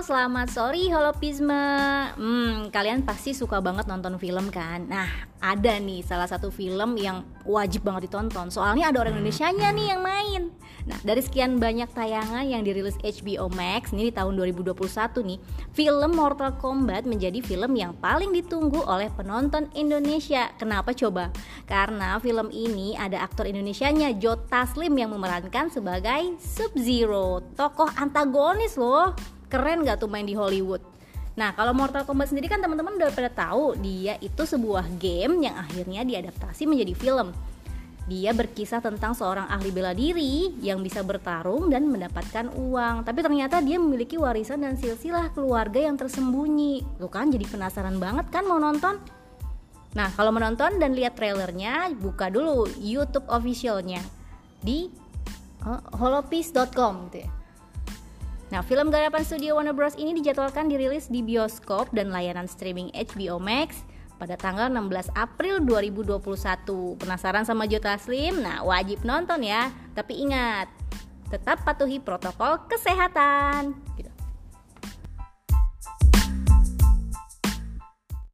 selamat sore Holopisme Hmm, kalian pasti suka banget nonton film kan? Nah, ada nih salah satu film yang wajib banget ditonton. Soalnya ada orang Indonesia-nya nih yang main. Nah, dari sekian banyak tayangan yang dirilis HBO Max Ini di tahun 2021 nih Film Mortal Kombat menjadi film yang paling ditunggu oleh penonton Indonesia. Kenapa coba? Karena film ini ada aktor Indonesianya Joe Taslim yang memerankan sebagai Sub-Zero. Tokoh antagonis loh keren gak tuh main di Hollywood Nah kalau Mortal Kombat sendiri kan teman-teman udah pada tahu dia itu sebuah game yang akhirnya diadaptasi menjadi film. Dia berkisah tentang seorang ahli bela diri yang bisa bertarung dan mendapatkan uang. Tapi ternyata dia memiliki warisan dan silsilah keluarga yang tersembunyi. Tuh kan jadi penasaran banget kan mau nonton? Nah kalau menonton dan lihat trailernya buka dulu YouTube officialnya di uh, holopiece.com gitu ya. Nah, film garapan studio Warner Bros ini dijadwalkan dirilis di bioskop dan layanan streaming HBO Max pada tanggal 16 April 2021. Penasaran sama Jota Slim? Nah, wajib nonton ya. Tapi ingat, tetap patuhi protokol kesehatan. Gitu.